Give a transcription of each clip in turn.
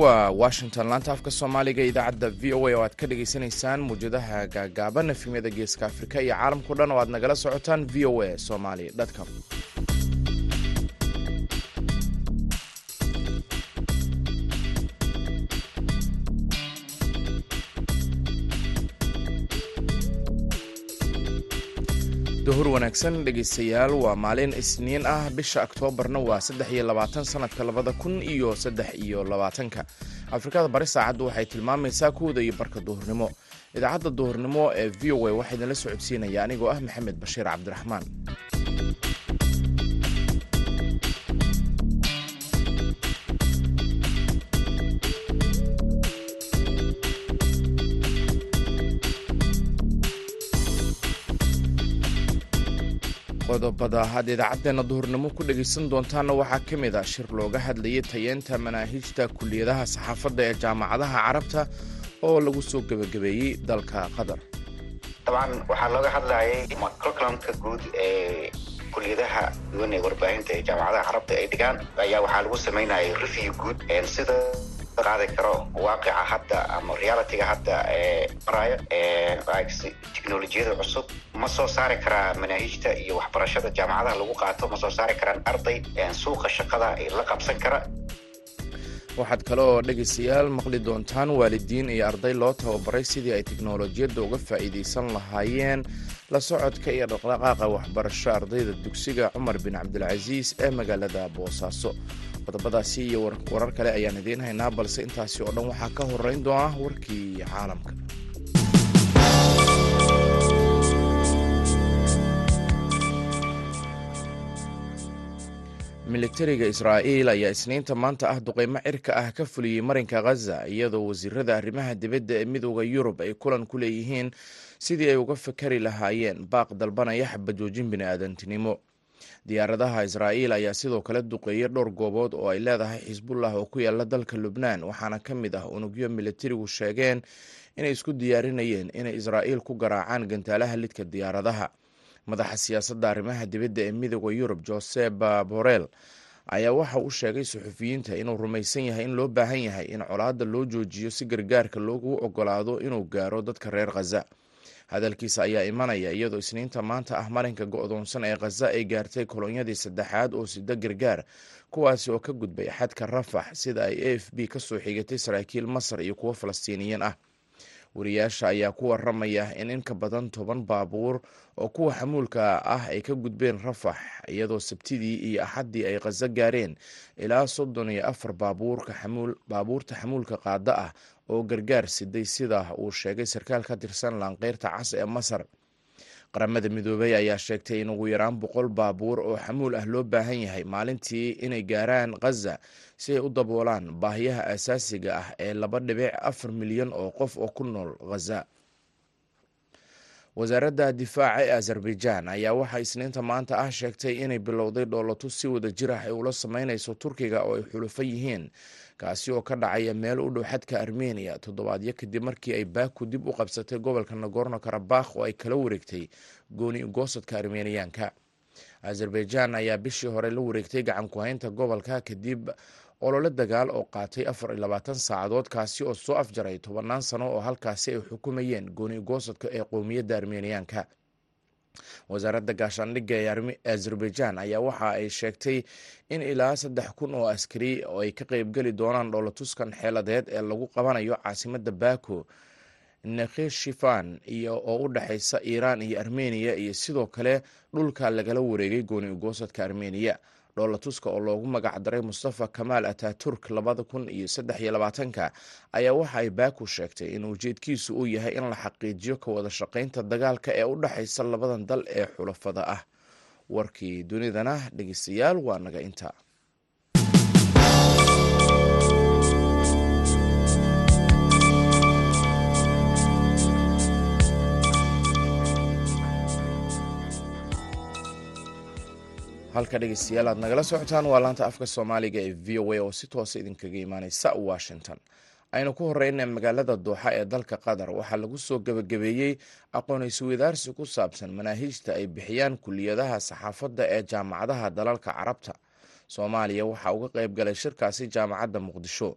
waa washington. Laanta afka soomaaliga idaacadda v o a oo aad ka dhagaysanaysaan muwjadaha gaagaaban efemyada geeska afrika iyo caalamkao dhan oo aad nagala socotaan v o a somali com duhur wanaagsan dhegaystayaal waa maalin isniin ah. Bisha oktoobarna waa saddex iyo labaatan sanadka labada kun iyo saddex iyo labaatanka. Afrikada bari saacaddu waxay tilmaamaysaa kuwda iyo barka duhurnimo. Idaacadda duhurnimo ee v o a waxaa idinla socodsiinaya anigoo ah maxamed bashiir cabdiraxmaan qodobada had idaacaddeena duhurnimo ku dhegaysan doontaanna waxaa ka mid a shir looga hadlayay tayeenta manaahijta kuliyadaha saxaafadda ee jaamacadaha carabta oo lagu soo gebagabeeyey dalka qatar. Dabcan waxaa looga hadlayay curriculumka guud ee kuliyadaha duwan ee warbaahinta ee jaamacadaha carabta ay dhigaan. Ayaa waxaa lagu samaynayay review guud sida qaadi karo waaqica hadda ama realityga hadda ee maraayo teknolojiyada cusub. Ma soo saari karaa manaahijta iyo waxbarashada jaamacadaha lagu qaato? Ma soo saari karaan arday suuqa shaqada la qabsan kara? Waxaad kale oo dhegaystayaal maqli doontaan waalidiin iyo arday loo tababaray sidii ay teknolojiyadda uga faa'iidaysan lahaayeen. La socodka iyo dhaqdhaqaaqa waxbarasho ardayda dugsiga cumar bin cabdilcasiis ee magaalada boosaaso qodobadaasi iyo warar kale ayaan idiin balse intaasi oo dhan waxaa ka horeyn doona warkii caalamka. Militariga israa'iil ayaa isniinta maanta ah duqeymo cirka ah ka fuliyey marinka khaza iyadoo wasiirada arrimaha dibadda ee midooda yurub ay kulan ku leeyihiin sidii ay uga fakari lahaayeen baaq dalbanaya xabajoojin bini'aadantinimo diyaaradaha israa'iil ayaa sidoo kale duqeeyey dhowr goobood oo ay leedahay xisbullah oo ku yaalla dalka lubnaan waxaana ka mid ah unugyo militarigu sheegeen inay isku diyaarinayeen inay israa'iil ku garaacaan gantaalaha lidka diyaaradaha. Madaxa siyaasadda arrimaha dibadda ee midooda yurub josep borel ayaa waxa uu sheegay suxufiyiinta inuu rumaysan yahay in loo baahan yahay in colaadda loo joojiyo si gargaarka loogu ogolaado inuu gaaro dadka reer khaza hadalkiisa ayaa imanaya iyadoo isniinta maanta ah marinka go-doonsan ee khaza ay gaartay kolonyadii saddexaad oo sida gargaar kuwaasi oo ka gudbay xadka rafax sida ay a f b ka soo xigatay saraakiil masar iyo kuwo falastiiniyiin ah wariyaasha ayaa ku waramaya in in ka badan toban baabuur oo kuwa xamuulka ah ay ka gudbeen rafax iyadoo sabtidii iyo axaddii ay khaza gaareen. Ilaa soddon iyo afar baabuurta xamuulka qaada ah oo gargaar siday sida uu sheegay sarkaal ka tirsan laanqeyrta cas ee masar. Qaramada midoobey ayaa sheegtay in ugu yaraan boqol baabuur oo xamuul ah loo baahan yahay maalintii inay gaaraan khaza si ay u daboolaan baahiyaha asaasiga ah ee laba dhibic afar milyan oo qof oo ku nool khaza wasaaradda difaaca ee azerbaijan ayaa waxaa isniinta maanta ah sheegtay inay bilowday dhoolatus si wada jir ah ay ula sameynayso turkiga oo ay xulufo yihiin kaasi oo ka dhacaya meel u dhow xadka armeniya toddobaadyo kadib markii ay baku dib u qabsatay gobolka nagorno karabakh oo ay kala wareegtay gooni goosadka armeniyaanka azerbaijan ayaa bishii hore la wareegtay gacan ku-haynta gobolka kadib olole dagaal oo qaatay afar iyo labaatan saacadood kaasi oo soo afjaray tobannaan sano oo halkaasi ay xukumayeen gooni goosadka ee qowmiyadda armeniyaanka. Wasaaradda gaashaandhigga ee azerbaijan ayaa waxa ay sheegtay in ilaa saddex kun oo askari oo ay ka qeybgeli doonaan dhoolatuskan xeeladeed ee lagu qabanayo caasimadda bako nekheshifan iyo oo u dhexeysa iiraan iyo armeniya iyo sidoo kale dhulka lagala wareegay gooni goosadka armeniya dhoolatuska oo loogu magacdaray mustafa kamaal ataturk labada kun iyo saddex iyo labaatanka ayaa waxa ay baku sheegtay in ujeedkiisu uu yahay in la xaqiijiyo ka wada shaqeynta dagaalka ee u dhexeysa labadan dal ee xulafada ah. Warkii dunidana dhegeystayaal waa naga inta halka dhegeystayaal aad nagala socotaan waa laanta afka soomaaliga ee v o a oo si toosa idinkaga imaaneysa washington. Aynu ku horeyna magaalada dooxa ee dalka qatar. Waxaa lagu soo gebagabeeyey aqoon-isweydaarsi ku saabsan manaahiijta ay bixiyaan kuliyadaha saxaafadda ee jaamacadaha dalalka carabta. Soomaaliya waxaa uga qayb galay shirkaasi jaamacadda muqdisho.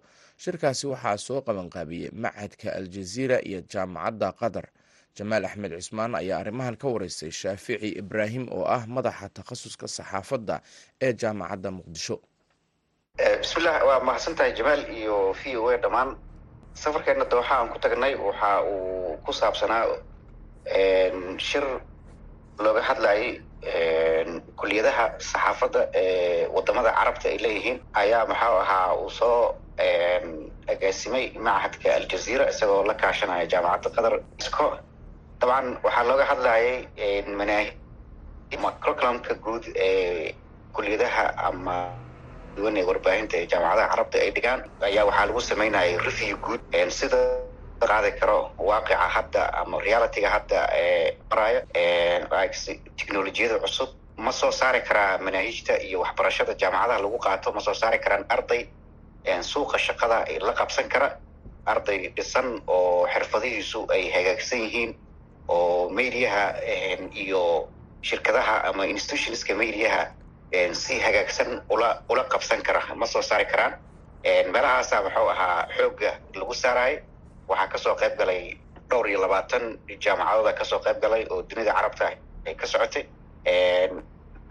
Shirkaasi waxaa soo qabanqaabiyey machadka aljaziira iyo jaamacadda qatar jamaal axmed cismaan ayaa arrimahan ka wareystay shaafici ibraahim oo ah madaxa takhasuska saxaafadda ee jaamacadda muqdisho. Bismillah waa mahadsantahay jamaal iyo v o a dhammaan. Safarkeena dooxa aan ku tagnay waxa uu ku saabsanaa shir looga hadlayay kuliyadaha saxaafadda ee waddamada carabta ay leeyihiin. Ayaa maxau ahaa uu soo agaasimay machadka aljaziira isagoo la kaashanaya jaamacadda qatar isco dabcan waxaa looga hadlayay curriculumka guud ee kuliyadaha ama duwan ee warbaahinta ee jaamacadaha carabta ay dhigaan ayaa waxaa lagu sameynayay review guud. Sida qaadi karo waaqica hadda ama realityga hadda ee maraya technolojiyada cusub. Ma soo saari karaa manaahijta iyo waxbarashada jaamacadaha lagu qaato ma soo saari karaan arday suuqa shaqada la qabsan kara arday dhisan oo xirfadihiisu ay hagaagsan yihiin oo mediaha iyo shirkadaha ama institutionska mediaha si hagaagsan ula ula qabsan kara ma soo saari karaan. Meelahaasa muxuu ahaa xoogga lagu saarayay waxaa ka soo qayb galay dhowr iyo labaatan jaamacadooda ka soo qayb galay oo dunida carabta ay ka socotay.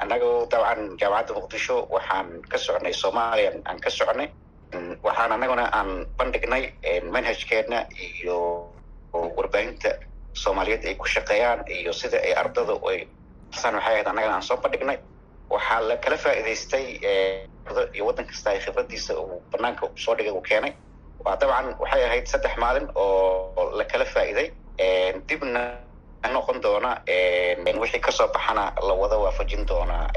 Annagu dabcan jaamacadda muqdisho waxaan ka soconay soomaaliya aan ka soconay waxaan annaguna aan bandhignay manhajkeena iyo warbaahinta soomaaliyeed ay ku shaqeeyaan iyo sida ay ardada ay san waxay ahayd annagana aan soo bandhignay waxaa la kala faa'iidaystay iyo waddan kasta ay khibradiisa uu banaanka soo dhigay uu keenay. Waa dabcan waxay ahayd saddex maalin oo la kala faa'iiday dibna noqon doona wixii ka soo baxana la wada waafajin doona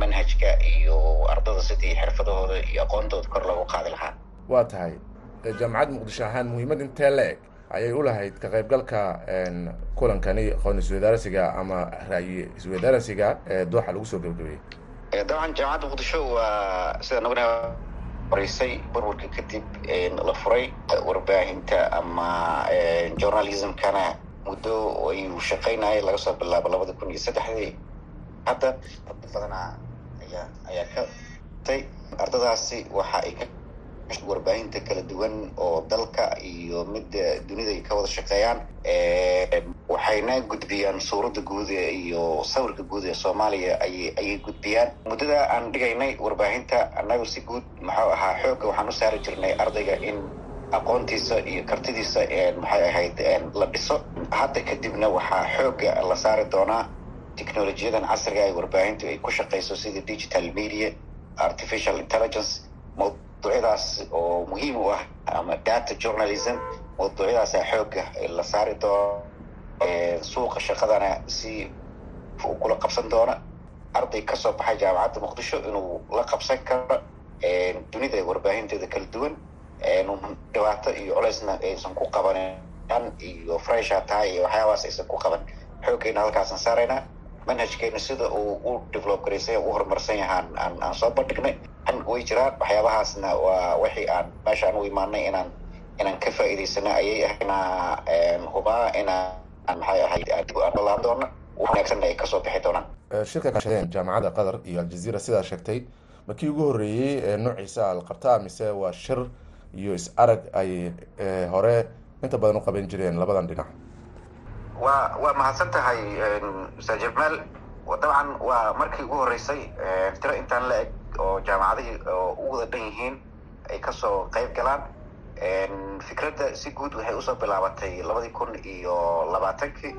manhajka iyo ardada sidii xirfadahooda iyo aqoontooda kor loogu qaadi lahaa. Waa tahay jaamacadda muqdisho ahaan muhiimad intee la-eg ayay u lahayd ka qaybgalka kulankani aqoon isweydaarsiga ama ra'yi isweydaarsiga ee dooxa lagu soo gebagabeeyey dabcan jaamacadda muqdisho waa sida naguna horeysay burburka kadib la furay warbaahinta ama journalismkana muddo ayuu shaqaynayay laga soo bilaabo labada kun iyo saddexdii. Hadda arda badanaa ayaa ayaa ka tay ardadaasi waxa ay ka warbaahinta kala duwan oo dalka iyo midda dunida ay ka wada shaqeeyaan waxayna gudbiyaan suuradda guud iyo sawirka guud ee soomaaliya ayay ayay gudbiyaan. Muddada aan dhigaynay warbaahinta annagu si guud maxuu ahaa xoogga waxaan u saari jirnay ardayga in aqoontiisa iyo kartidiisa maxay ahayd la dhiso. Hadda kadibna waxaa xoogga la saari doonaa technolojiyadan casriga ee warbaahintu ay ku shaqeyso sida digital media artificial intelligence mawduucyadaas oo muhiim u ah ama data journalism mawduucyadaasa xoogga la saari doono suuqa shaqadana si uu kula qabsan doona arday ka soo baxay jaamacadda muqdisho inuu la qabsan karo dunida warbaahinteeda kala duwan dhibaato iyo culeysna aysan ku qabanin iyo fresha tahay iyo waxyaabaas aysan ku qaban. Xooggeena halkaasaan saaraynaa manhajkeena sida uu u develop garaysay u horumarsan yahaan aan aan soo bandhignay an way jiraan waxyaabahaasna waa wixii aan meeshaan u imaanay inaan inaan ka faa'iidaysana ayay ahayna hubaa inaan maxay ahayd aan doona wanaagsanna ay ka soo bixi doonaan. Shirka kaashadeen jaamacadda qatar iyo aljaziira sidaa sheegtay markii ugu horreeyey ee noociisa al qabtaa mise waa shir iyo is arag ay hore inta badan u qaban jireen labadan dhinac. Waa waa mahadsan tahay ustaad jamaal dabcan waa markii ugu horreysay tiro intaan la eg oo jaamacadihii oo u wada dhan yihiin ay ka soo qayb galaan. Fikradda si guud waxay u soo bilaabatay labadii kun iyo labaatankii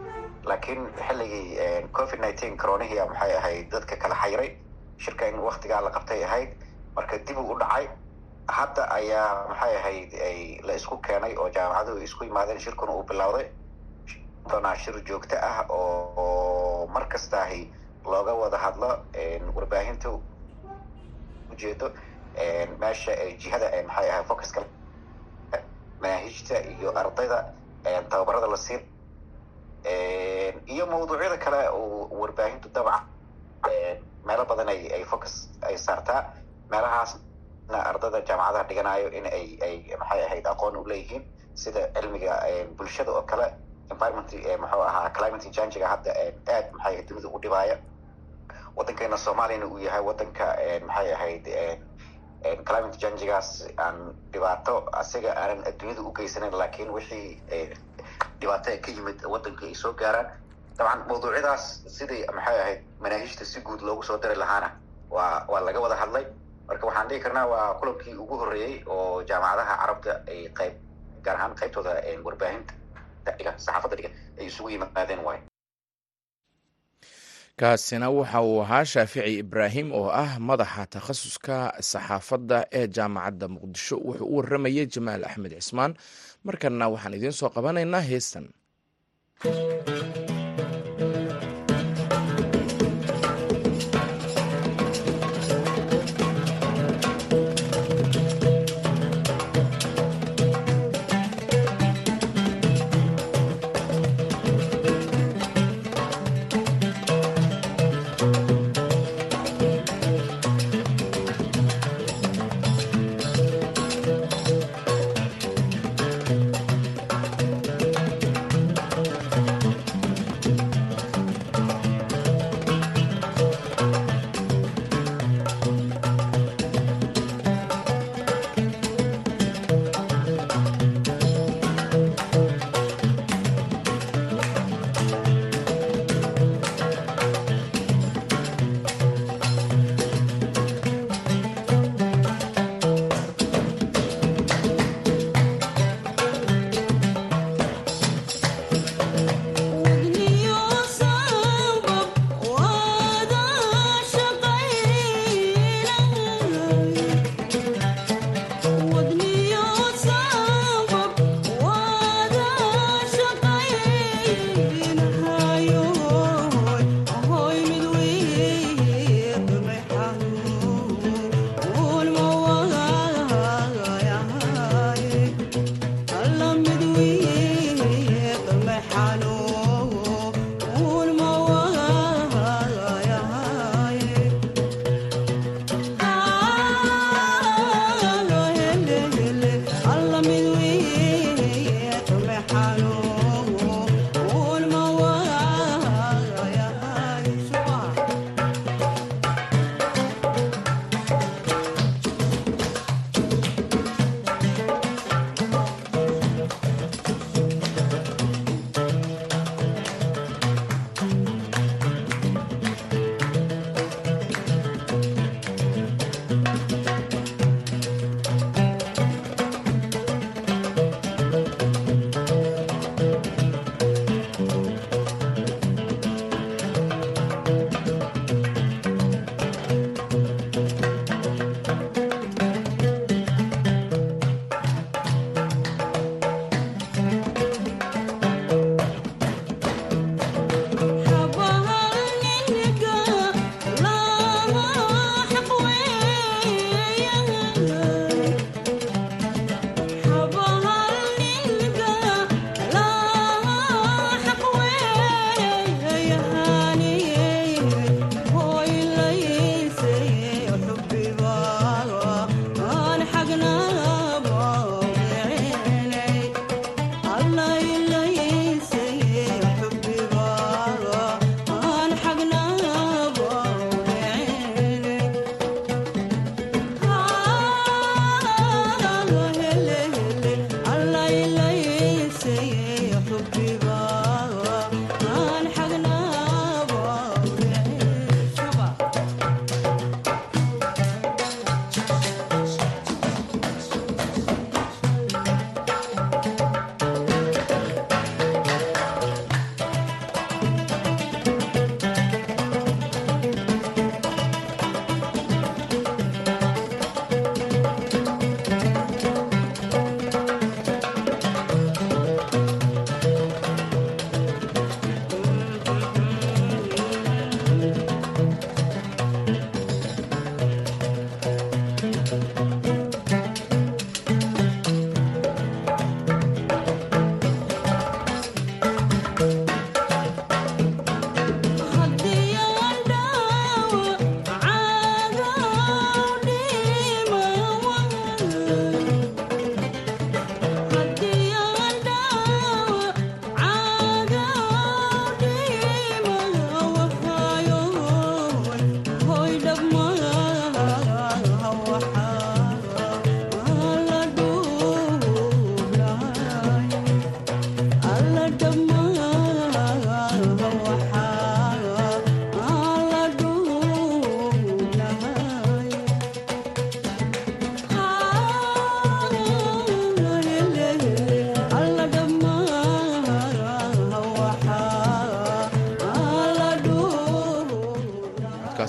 laakiin xilligii covid nineteen coronihia maxay ahayd dadka kala xayiray shirka in waktigaa la qabtay ahayd marka dib u dhacay. Hadda ayaa maxay ahayd ay la isku keenay oo jaamacaduhu ay isku yimaadeen shirkuna uu bilowday. Doonaa shir joogto ah oo mar kastaahi looga wada hadlo warbaahinta ujeedo meesha jihada maxay ahay focuska manaahijta iyo ardayda tababarada la siin iyo mawduucyada kale warbaahintu dabcan meelo badan ay focus ay saartaa meelahaasna ardada jaamacadaha dhiganayo in ay ay maxay ahayd aqoon u leeyihiin sida cilmiga bulshada oo kale environment muxuu ahaa climate changiga hadda aad maxay dunida u dhibaaya waddankeena soomaaliyana uu yahay waddanka maxay ahayd climate changigaas aan dhibaato asiga aanan adduunyada u geysanayn laakiin wixii dhibaato ka yimid waddanka ay soo gaaraan. Dabcan mawduucyadaas sidii maxay ahayd manaahijta si guud loogu soo dari lahaana waa waa laga wada hadlay. Marka waxaan dhihi karnaa waa kulankii ugu horreeyey oo jaamacadaha carabta ay qayb gaar ahaan qaybtooda warbaahinta dhiga saxaafadda dhiga ay isugu yimaadeen waay kaasina waxa uu ahaa shaafici ibraahim oo ah madaxa takhasuska saxaafadda ee jaamacadda muqdisho. Wuxuu u waramayay jamaal axmed cismaan. Markanna waxaan idiin soo qabanaynaa heestan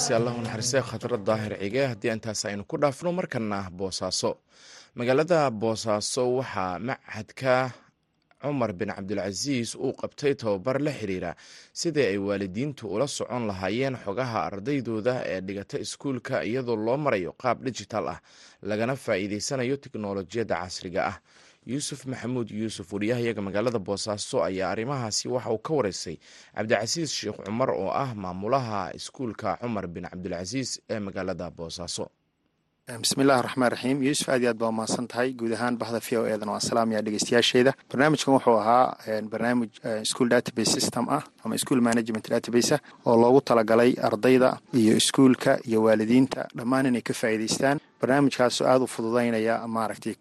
codkaasi allahu naxariistay khatrad daahir cige haddii intaas aynu ku dhaafno markana boosaaso. Magaalada boosaaso waxaa machadka cumar bin cabdilcasiis uu qabtay tababar la xiriira sidii ay waalidiintu ula socon lahaayeen xogaha ardaydooda ee dhigata iskuulka iyadoo loo marayo qaab dijital ah lagana faa'iideysanayo tiknolojiyadda casriga ah yuusuf maxamuud yuusuf wariyahayaga magaalada boosaaso ayaa arrimahaasi waxa uu ka wareysay cabdicasiis sheekh cumar oo ah maamulaha iskuulka cumar bin cabdilcasiis ee magaalada boosaaso bismillahi raxmaan raxiim yuusuf aad iyo aad baa umahadsan tahay. Guud ahaan bahda v o eedan waa salaamaya dhegeystayaasheeda. Barnaamijkan wuxuu ahaa barnaamij school database system ah ama school management database ah oo loogu talagalay ardayda iyo iskuulka iyo waalidiinta. Dhammaan inay ka faa'iideystaan barnaamijkaasoo aada u fududeynaya maaragtay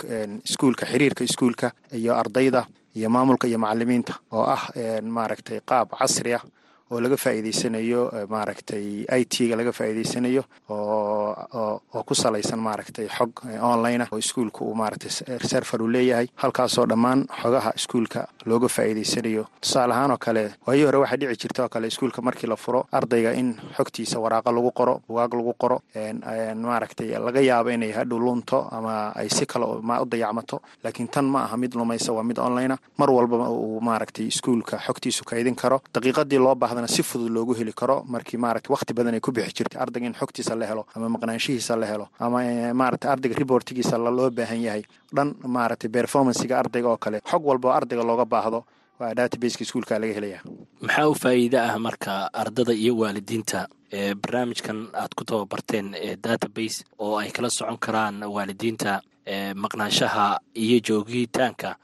iskuulka xiriirka iskuulka iyo ardayda iyo maamulka iyo macalimiinta oo ah maaragtay qaab casri ah oo laga faa'iideysanayo maaragtay i t ga laga faa'iideysanayo oo ku salaysan maaragtay xog online ah oo iskuulka uu maaragtay server uu leeyahay. Halkaasoo dhammaan xogaha iskuulka looga faa'iideysanayo tusaale ahaan oo kale waayii hore waxaa dhici jirta oo kale iskuulka markii la furo ardayga in xogtiisa waraaqa lagu qoro bugaag lagu qoro maaragtay laga yaabo inay hadhow lunto ama ay si kale u dayacmato. Laakiin tan ma aha mid lumaysa waa mid online ah mar walba uu maaragtay iskuulka xogtiisu kaydin karo. Daqiiqadii loo baahda si fudud loogu heli karo markii maarata waqti badan ay ku bixi jirtay ardayga in xogtiisa la helo ama maqnaanshihiisa la helo ama maarata ardayga reportigiisa loo baahan yahay. Dhan maaragtay performancega ardayga oo kale xog walba oo ardayga looga baahdo waa databaseka iskuulka laga helaya maxaa u faa'iide ah marka ardada iyo waalidiinta ee barnaamijkan aad ku tababarteen ee database oo ay kala socon karaan waalidiinta maqnaanshaha iyo joogitaanka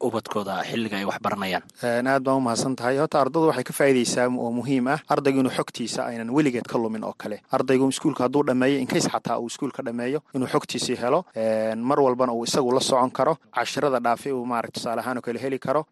ubadkooda xilliga ay wax baranayaan. Aad baan u mahadsan tahay horta ardadu waxay ka faa'idaysaa oo muhiim ah. Ardaygu inuu xogtiisa aynan weligeed ka lumin oo kale. Ardaygu iskuulka hadduu dhammeeyo inkays xataa uu iskuulka dhammeeyo inuu xogtiisii helo mar walbana uu isagu la socon karo cashirada dhaafay uu maarata tusaale ahaan oo kale heli karo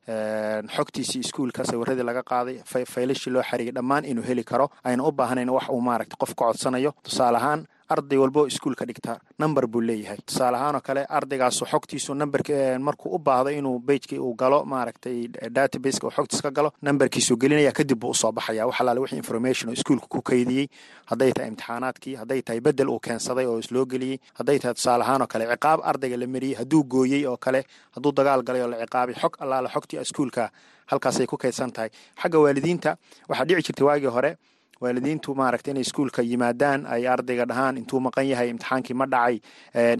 xogtiisii iskuulka sawiradii laga qaaday faylashii loo xarigay dhammaan inuu heli karo ayna u baahnayn wax uu maarata qof ka codsanayo. Tusaale ahaan arday walbo iskuulka dhigta number buu leeyahay. Tusaale ahaan oo kale ardaygaasu xogtiisu numberk markuu u baahdo inuu bejki uu galo maaragtay databaseka uu xogtiis ka galo numberkiisuu gelinaya kadib buu u soo baxaya wax wixii information oo iskuulka ku kaydiyey hadday tahay imtixaanaadkii hadday tahay bedel uu keensaday oo isloo geliyey hadday tahay tusaale ahaan oo kale ciqaab ardayga la mariyey hadduu gooyey oo kale hadduu dagaal galay oo la ciqaabay xog allaale xogtii iskuulka halkaasay ku kaydsan tahay. Xagga waalidiinta waxaa dhici jirtay waagii hore waalidiintu maaragta inay iskuulka yimaadaan ay ardayga dhahaan intuu maqan yahay imtixaankii ma dhacay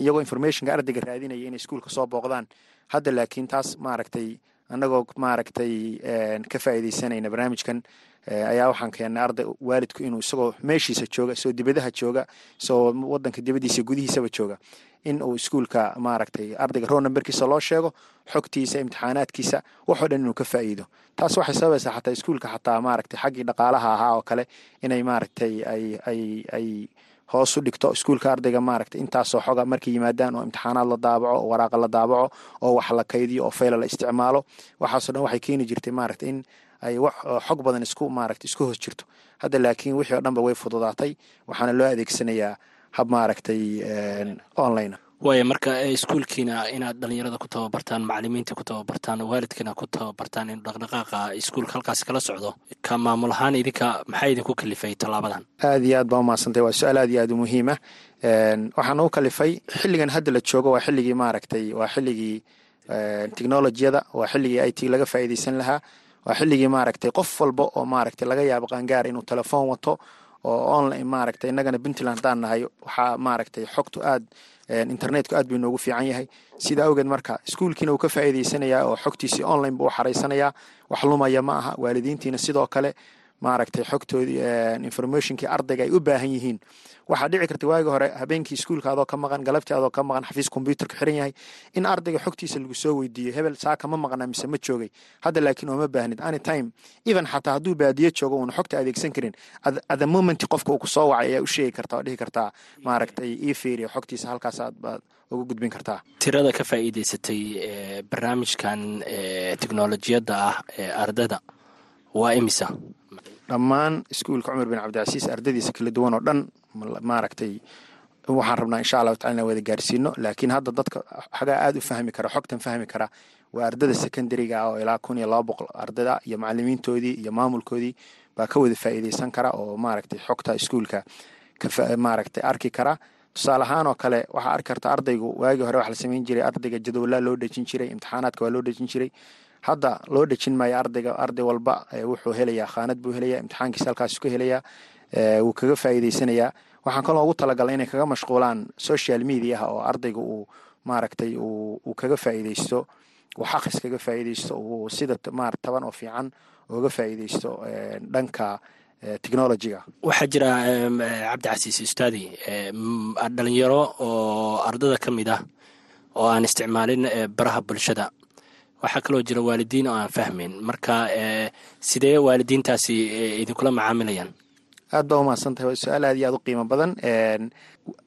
iyagoo informationka ardayga raadinaya inay iskuulka soo booqdaan. Hadda laakiin taas maaragtay annagoo maaragtay ka faa'iidaysanayna barnaamijkan ayaa waxaan keennay arday waalidku inuu isagoo meeshiisa jooga isagoo dibadaha jooga isagoo wadanka dibadiisa gudihiisaba jooga in uu iskuulka maaragtay ardayga row numberkiisa loo sheego xogtiisa imtixaanaadkiisa waxoo dhan inuu ka faa'iido. Taas waxay sababaysaa xataa iskuulka xataa maaragtay xaggii dhaqaalaha ahaa oo kale inay maaragtay ay ay ay hoos u dhigto iskuulka ardayga maaragtay intaasoo xoga markay yimaadaan oo imtixaanaad la daabaco oo waraaqa la daabaco oo wax la kaydiyo oo fayla la isticmaalo. Waxaasoo dhan waxay keeni jirtay maaragtay in ay wax xog badan isku maaragtay isku hoos jirto. Hadda laakiin wixii oo dhanba way fududaatay waxaana loo adeegsanayaa hab maaragtay online waaya marka iskuulkiina inaad dhalinyarada ku tababartaan macalimiinta ku tababartaan waalidkiina ku tababartaan in dhaqdhaqaaqa iskuulka halkaas kala socdo ka maamul ahaan idinka maxaa idinku kalifay tallaabadan aad iyo aad baa umahadsantay waa su'aal aad iyo aad u muhiim ah. Waxaan u kalifay xilligan hadda la joogo waa xilligii maaragtay waa xilligii technolojiyada waa xilligii i t laga faa'iidaysan lahaa waa xilligii maaragtay qof walba oo maaragtay laga yaabo qaangaar inuu telefoon wato oo online maaragtay innagana puntland haddaan nahay waxaa maaragtay xogtu aad internetku aad buu inoogu fiican yahay. Sida awgeed marka iskuulkiina uu ka faa'iidaysanayaa oo xogtiisii online buu u xaraysanayaa wax lumaya ma aha waalidiintiina sidoo kale maaragtay xogtoodii informationkii ardayga ay u baahan yihiin. Waxaa dhici karta waagi hore habeenkii iskuulka adoo ka maqan galabtii adoo ka maqan xafiis kombyuutarka xiran yahay in ardayga xogtiisa lagu soo weydiiyo. Hebel saaka ma maqnaa mise ma joogay. Hadda laakiin ooma baahnid. Anytime even xataa hadduu baadiyo joogo uuna xogta adeegsan karin athe moment qofka uu ku soo wacay ayaa u sheegi kartaa oo dhihi kartaa maaragtay ii fiiriyo xogtiisa halkaas aad baad ugu gudbin kartaa tirada ka faa'iidaysatay barnaamijkan teknolojiyadda ah ee ardada waa imisa dhammaan iskuulka cumar bin cabdicasiis ardadiisa kala duwan oo dhan maaragtay waxaan rabnaa insha allahu tacala inaan wada gaarsiino laakiin hadda dadka xagaa aada u fahmi kara xogtan fahmi kara waa ardada secondariga ah oo ilaa kun iyo laba boqol ardada iyo macalimiintoodii iyo maamulkoodii baa ka wada faa'iideysan kara oo maaragtay xogta iskuulka maaragtay arki kara. Tusaale ahaan oo kale waxaa arki karta ardaygu waagii hore waxa la samayn jiray ardayga jadwalaa loo dhejin jiray imtixaanaadka waa loo dhejin jiray hadda loo dhejin maayo ardayga arday walba wuxuu helayaa khaanad buu helayaa imtixaankiisa halkaasu ka helayaa wuu kaga faa'iideysanayaa waxaan kaloo ugu talagalnay inay kaga mashquulaan social mediaha oo ardayga uu maaragtay uu kaga faa'iideysto wax akhris kaga faa'iideysto uu sida maar taban oo fiican uga faa'iideysto dhanka technologyga. Waxaa jira cabdicasiis ustaadi dhalinyaro oo ardada ka mid ah oo aan isticmaalin baraha bulshada waxaa kaloo jira waalidiin oo aan fahmayn marka sidee waalidiintaasi idinkula macaamilayaan? Aad baa umahadsan tahay waa su'aal aad iyo aad u qiimo badan.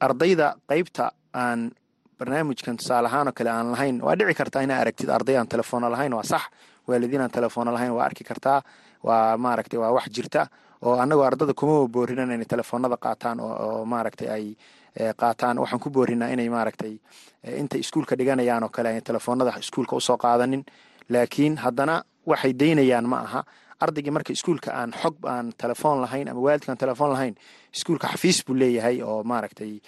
Ardayda qeybta aan barnaamijkan tusaale ahaan oo kale aan lahayn waa dhici kartaa inaa aragtid arday aan telefoona lahayn waa sax. Waalidiin aan telefoona lahayn waa arki kartaa. Waa maaragtay waa wax jirta. Oo annagoo ardada kuma boorinan inay telefoonada qaataan oo maaragtay ay qaataan. Waxaan ku boorinaa inay maaragtay intay iskuulka dhiganayaan oo kale ay telefoonada iskuulka u soo qaadanin. Laakiin haddana waxay daynayaan ma aha. Ardaygii marka iskuulka aan xog aan telefoon lahayn ama waalidkaan telefoon lahayn iskuulka xafiis buu leeyahay oo maaragtay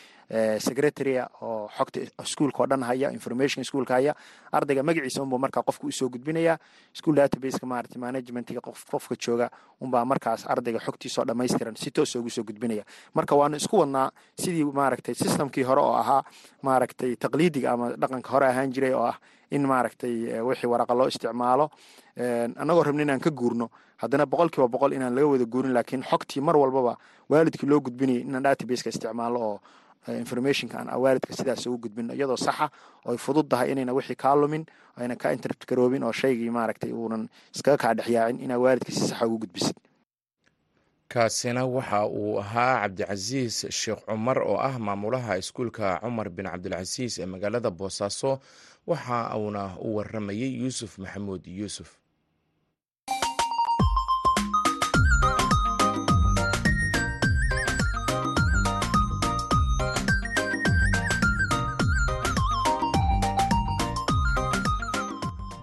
secretaria oo xogta iskuulka oo dhan haya information iskuulka haya. Ardayga magaciisa unbuu markaa qofka u soo gudbinaya. School databaseka maaragtay managementiga qof qofka jooga unbaa markaas ardayga xogtiisoo dhammaystiran si toos ugu soo gudbinaya. Marka waanu isku wadnaa sidii maaragtay systemkii hore oo ahaa maaragtay taqliidiga ama dhaqanka hore ahaan jiray oo ah in maaragtay wixii waraqa loo isticmaalo annagoo rabna inaan ka guurno. Haddana boqol boqol inaan laga wada guurin laakiin xogtii mar walbaba waalidkii loo gudbinayay inaan databaseka isticmaalo oo informationka aan waalidka sidaas ugu gudbino iyadoo saxa ooy fudud tahay inayna wixii kaa lumin ayna ka internet garoobin oo shaygii maaragtay uunan iskaga kaa dhexyaacin inaa waalidka si saxa ugu gudbisid kaasina waxa uu ahaa cabdicasiis sheekh cumar oo ah maamulaha iskuulka cumar bin cabdilcasiis ee magaalada boosaaso waxa uuna u waramayey yuusuf maxamuud yuusuf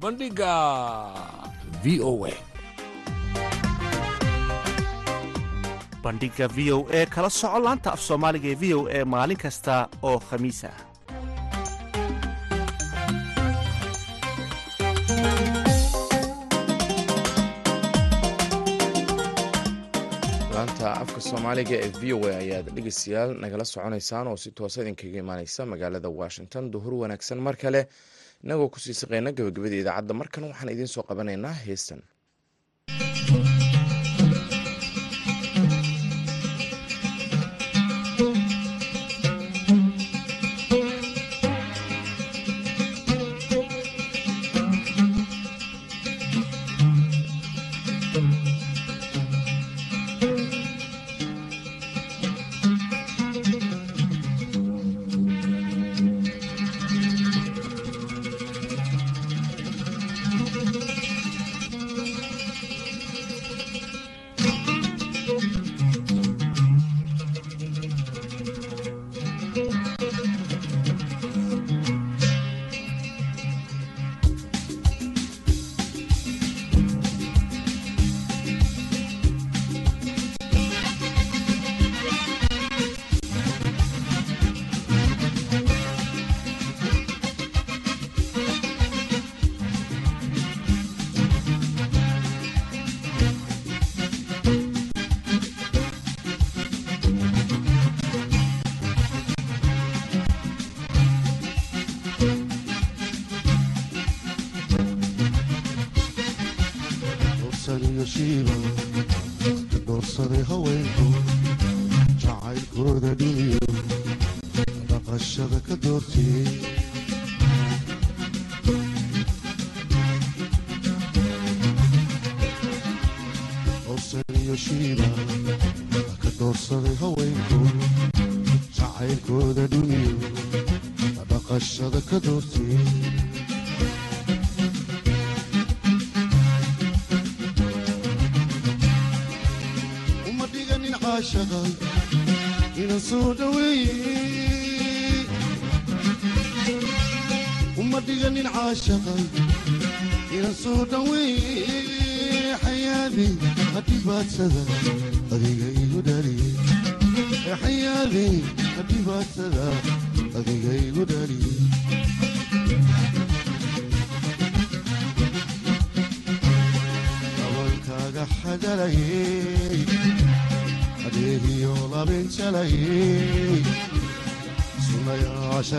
bandhigga v o a. Bandhigga v o e kala soco laanta af soomaaliga ee v o e maalin kasta oo khamiis ah laanta afka soomaaliga ee v o a ayaad dhegeystayaal nagala soconaysaan oo si toosa idinkaga imaaneysa magaalada washington. Duhur wanaagsan mar kale inagoo ku sii saqeyna gabagabada idaacadda. Markan waxaan idiin soo qabanaynaa heestan sare haweenku jacaylkooda dhiliyo dhaqashada ka doortiyey osaniyoshida ka doorsaday haweenku jacaylkooda dhiliyo dhaqashada ka doorti dhiganin caashaqa inan soo dhoweeye xayaadi hadhibaadsada adiga igu dhaliye xayaadi hadhibaadsada adiga igu dhaliye dabalkaaga xadalayey adeegiyo labinjalayey sunayaasha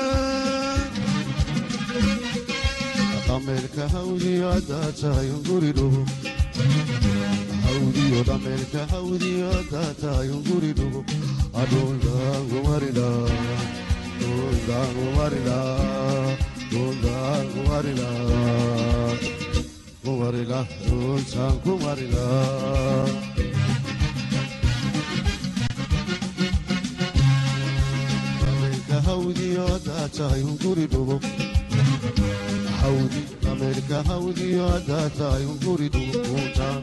dhameerka hawdiyo haddaad tahay unguri dhugo hawdiyo dhameerka hawdiyo haddaad tahay unguri dhugo adhundaangumarida dhundaangumarida dhundaangumarida kumarila dhuntaan kumarila dhameerka hawdiyo haddaad tahay unguri dhugo hawdi dhameerka hawdiyo haddaad tahay unguri dhugo dhuntaan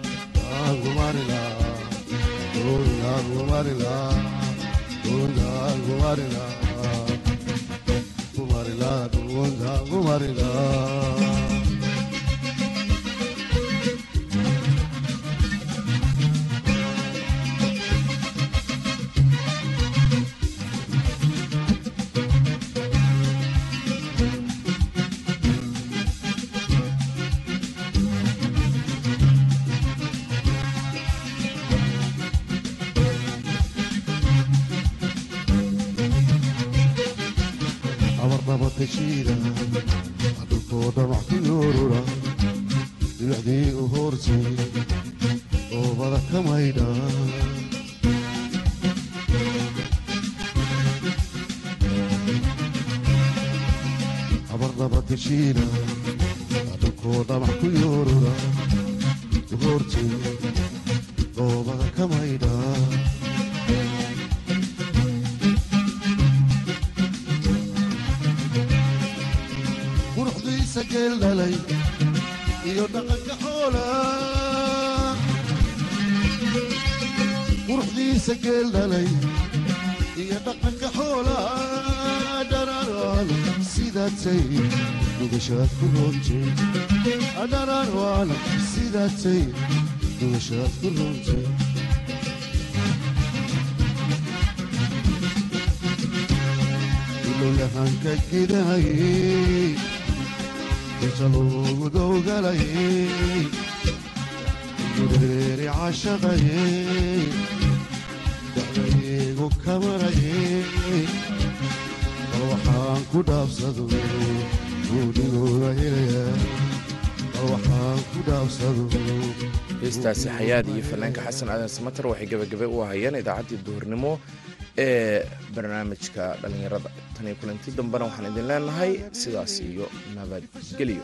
dhamac ku yoorura dhibicdii u hoortay oobada ka maydha abarnabatashiida dhulkoo roontay dhararaan sidaatay dhugashaad ku roontay ilolahanka gidahayey inta loogu dowgalayey gureeri cashaqayey dacdaygu kamarayey bal waxaan ku dhaafsado heestaasi xayaad iyo fanaanka xasan aadan samater waxay gebagabe u ahayeen idaacaddii duhurnimo ee barnaamijka dhallinyarada. Tan iyo kulanti dambena waxaan idin leenahay sidaas iyo nabadgelyo